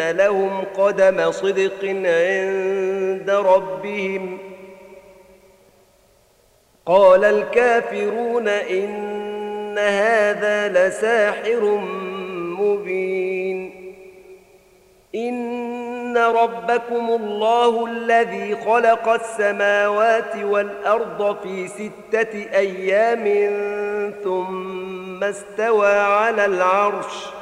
لهم قدم صدق عند ربهم. قال الكافرون إن هذا لساحر مبين. إن ربكم الله الذي خلق السماوات والأرض في ستة أيام ثم استوى على العرش.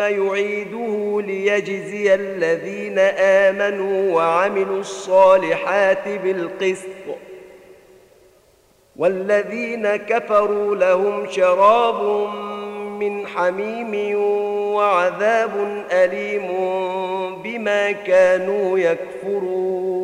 يعيده ليجزي الذين آمنوا وعملوا الصالحات بالقسط. والذين كفروا لهم شراب من حميم وعذاب أليم بما كانوا يكفرون.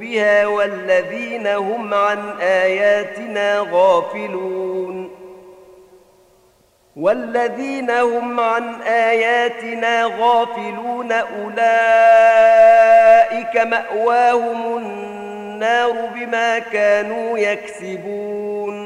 بها والذين هم عن آياتنا غافلون. والذين هم عن آياتنا غافلون أولئك مأواهم النار بما كانوا يكسبون.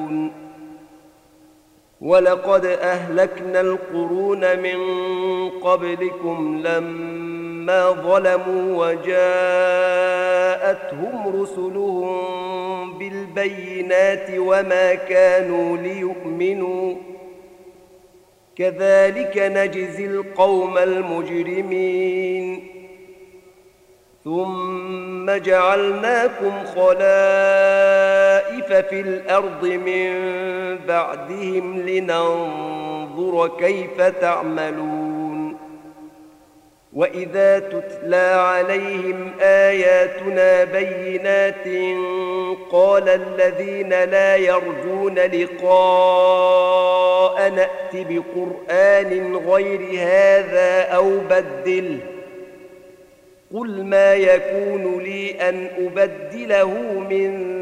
ولقد أهلكنا القرون من قبلكم لما ظلموا وجاءتهم رسلهم بالبينات وما كانوا ليؤمنوا. كذلك نجزي القوم المجرمين. ثم جعلناكم خلائف في الأرض من بعدهم لننظر كيف تعملون. وإذا تتلى عليهم آياتنا بينات قال الذين لا يرجون لقاء نات بقرآن غير هذا أو بدله. قل ما يكون لي أن أبدله من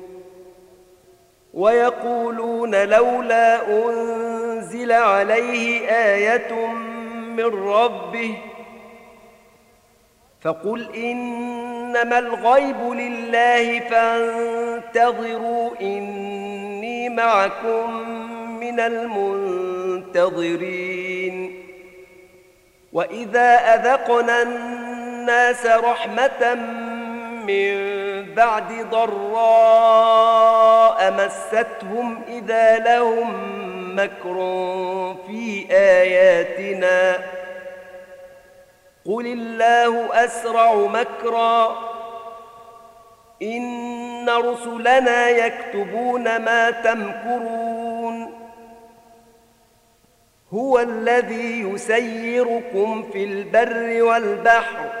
ويقولون لولا أنزل عليه آية من ربه فقل إنما الغيب لله فانتظروا إني معكم من المنتظرين وإذا أذقنا الناس رحمة من بعد ضراء مستهم إذا لهم مكر في آياتنا. قل الله اسرع مكرا. ان رسلنا يكتبون ما تمكرون. هو الذي يسيركم في البر والبحر.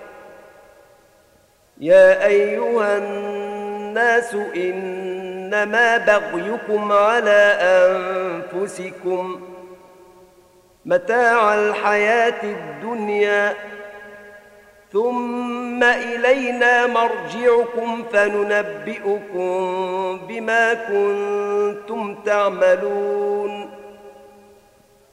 يا أيها الناس إنما بغيكم على أنفسكم متاع الحياة الدنيا ثم إلينا مرجعكم فننبئكم بما كنتم تعملون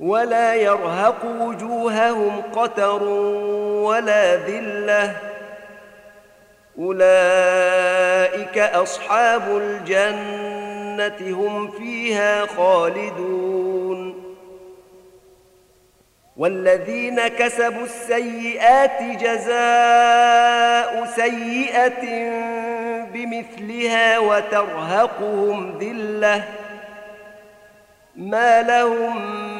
ولا يرهق وجوههم قتر ولا ذلة. أولئك أصحاب الجنة هم فيها خالدون. والذين كسبوا السيئات جزاء سيئة بمثلها وترهقهم ذلة. ما لهم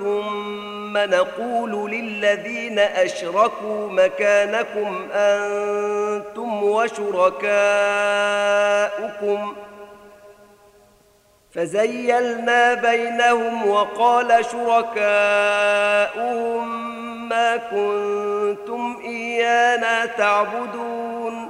ثم نقول للذين أشركوا مكانكم أنتم وشركاؤكم فزيلنا بينهم وقال شركاؤهم ما كنتم إيانا تعبدون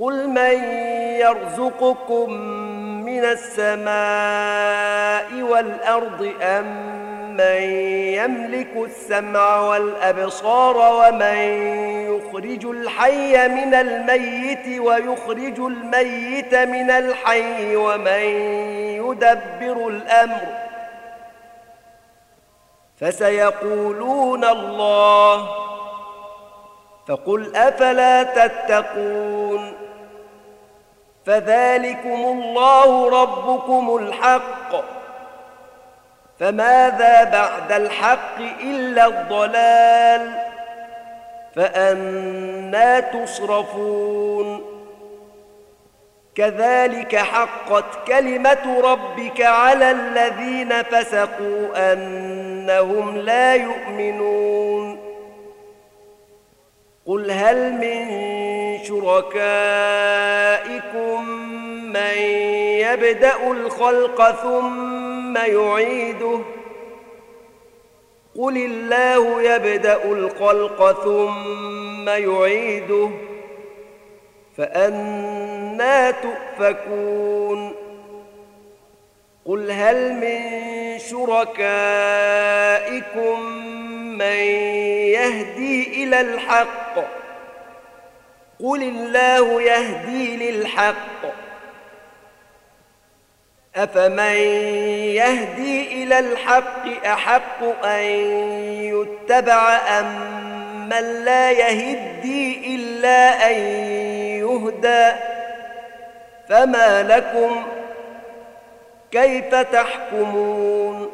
قل من يرزقكم من السماء والأرض أم من يملك السمع والأبصار ومن يخرج الحي من الميت ويخرج الميت من الحي ومن يدبر الأمر فسيقولون الله فقل أفلا تتقون فذلكم الله ربكم الحق. فماذا بعد الحق إلا الضلال؟ فأنا تصرفون. كذلك حقت كلمة ربك على الذين فسقوا أنهم لا يؤمنون. قل هل من شركائكم من يبدا الخلق ثم يعيده؟ قل الله يبدا الخلق ثم يعيده فانى تؤفكون. قل هل من شركائكم من يهدي إلى الحق قل الله يهدي للحق افمن يهدي إلى الحق احق ان يتبع ام من لا يهدي الا ان يهدى فما لكم كيف تحكمون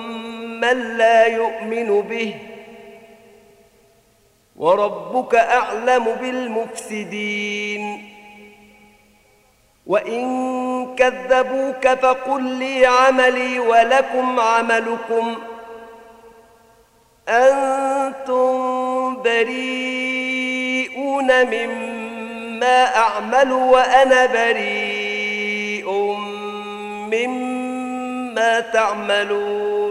من لا يؤمن به. وربك أعلم بالمفسدين. وإن كذبوك فقل لي عملي ولكم عملكم. أنتم بريئون مما أعمل وأنا بريء مما تعملون.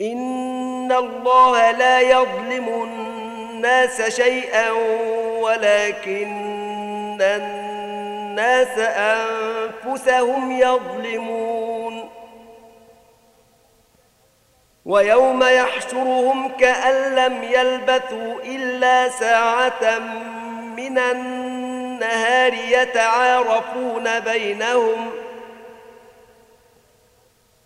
إن الله لا يظلم الناس شيئا ولكن الناس أنفسهم يظلمون ويوم يحشرهم كأن لم يلبثوا إلا ساعة من النهار يتعارفون بينهم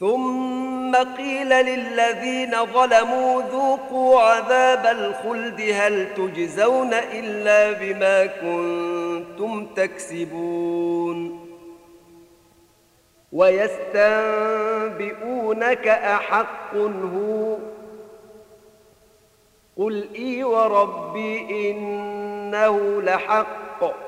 ثم قيل للذين ظلموا ذوقوا عذاب الخلد هل تجزون إلا بما كنتم تكسبون ويستنبئونك أحق هو قل إي وربي إنه لحق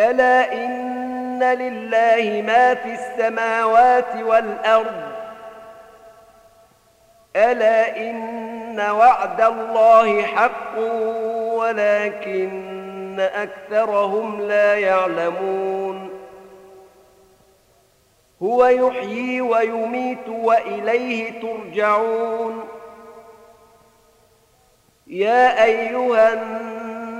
ألا إن لله ما في السماوات والأرض ألا إن وعد الله حق ولكن أكثرهم لا يعلمون هو يحيي ويميت وإليه ترجعون يا أيها الناس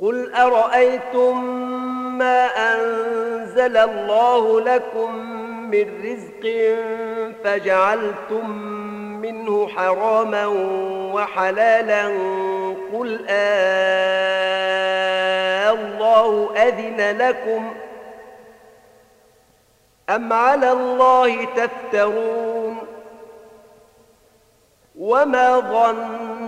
قل أرأيتم ما أنزل الله لكم من رزق فجعلتم منه حراما وحلالا قل آه الله أذن لكم أم على الله تفترون وما ظن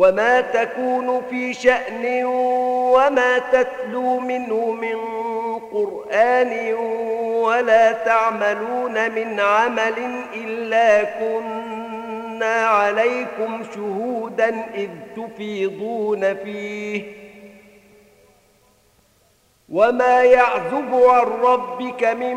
وما تكون في شأن وما تتلو منه من قرآن ولا تعملون من عمل إلا كنا عليكم شهودا إذ تفيضون فيه وما يعزب عن ربك من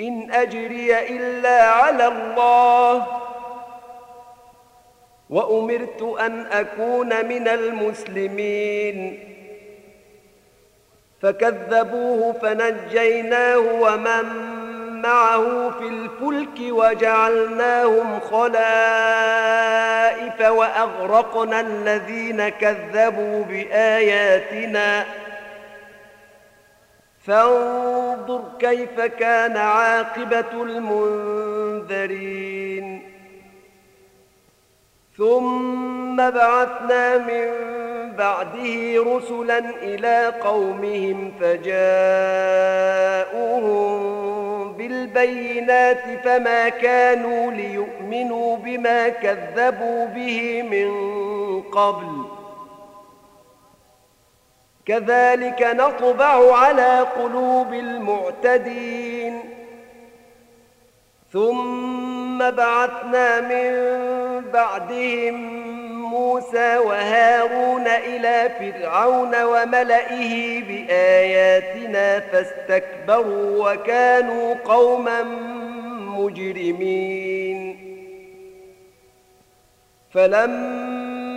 إن أجري إلا على الله. وأمرت أن أكون من المسلمين. فكذبوه فنجيناه ومن معه في الفلك وجعلناهم خلائف وأغرقنا الذين كذبوا بآياتنا. فانظر كيف كان عاقبة المنذرين. ثم بعثنا من بعده رسلا إلى قومهم فجاءوهم بالبينات فما كانوا ليؤمنوا بما كذبوا به من قبل. كذلك نطبع على قلوب المعتدين. ثم بعثنا من بعدهم موسى وهارون إلى فرعون وملئه بآياتنا فاستكبروا وكانوا قوما مجرمين. فلما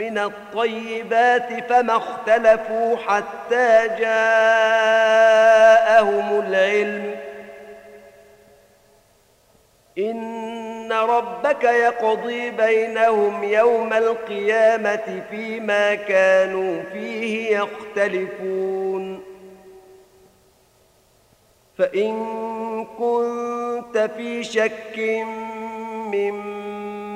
من الطيبات فما اختلفوا حتى جاءهم العلم. إن ربك يقضي بينهم يوم القيامة فيما كانوا فيه يختلفون. فإن كنت في شك مما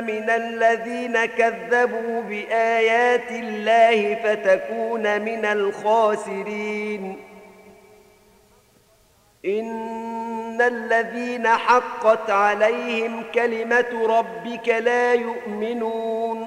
من الذين كذبوا بآيات الله فتكون من الخاسرين. إن الذين حقت عليهم كلمة ربك لا يؤمنون.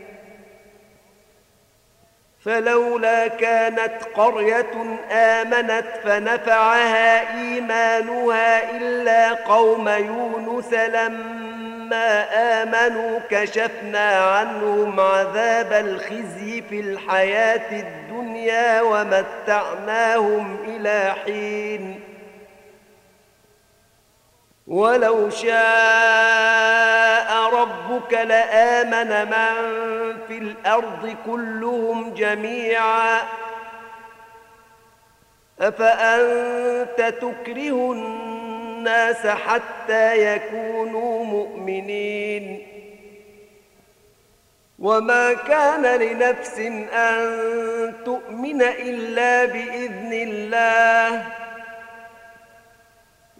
فلولا كانت قرية آمنت فنفعها إيمانها إلا قوم يونس لما آمنوا كشفنا عنهم عذاب الخزي في الحياة الدنيا ومتعناهم إلى حين. ولو شاء ربك لآمن من في الأرض كلهم جميعا. أفأنت تكره الناس حتى يكونوا مؤمنين؟ وما كان لنفس أن تؤمن إلا بإذن الله.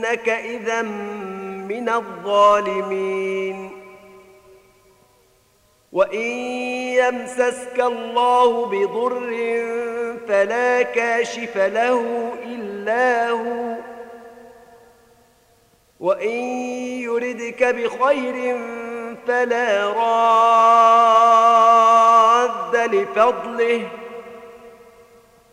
إنك إذا من الظالمين. وإن يمسسك الله بضر فلا كاشف له إلا هو. وإن يردك بخير فلا راد لفضله.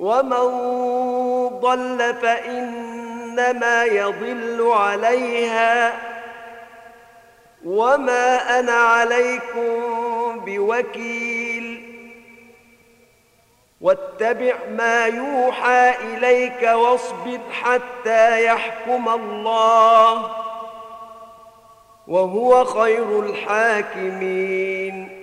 ومن ضل فانما يضل عليها وما أنا عليكم بوكيل واتبع ما يوحى اليك واصبر حتى يحكم الله وهو خير الحاكمين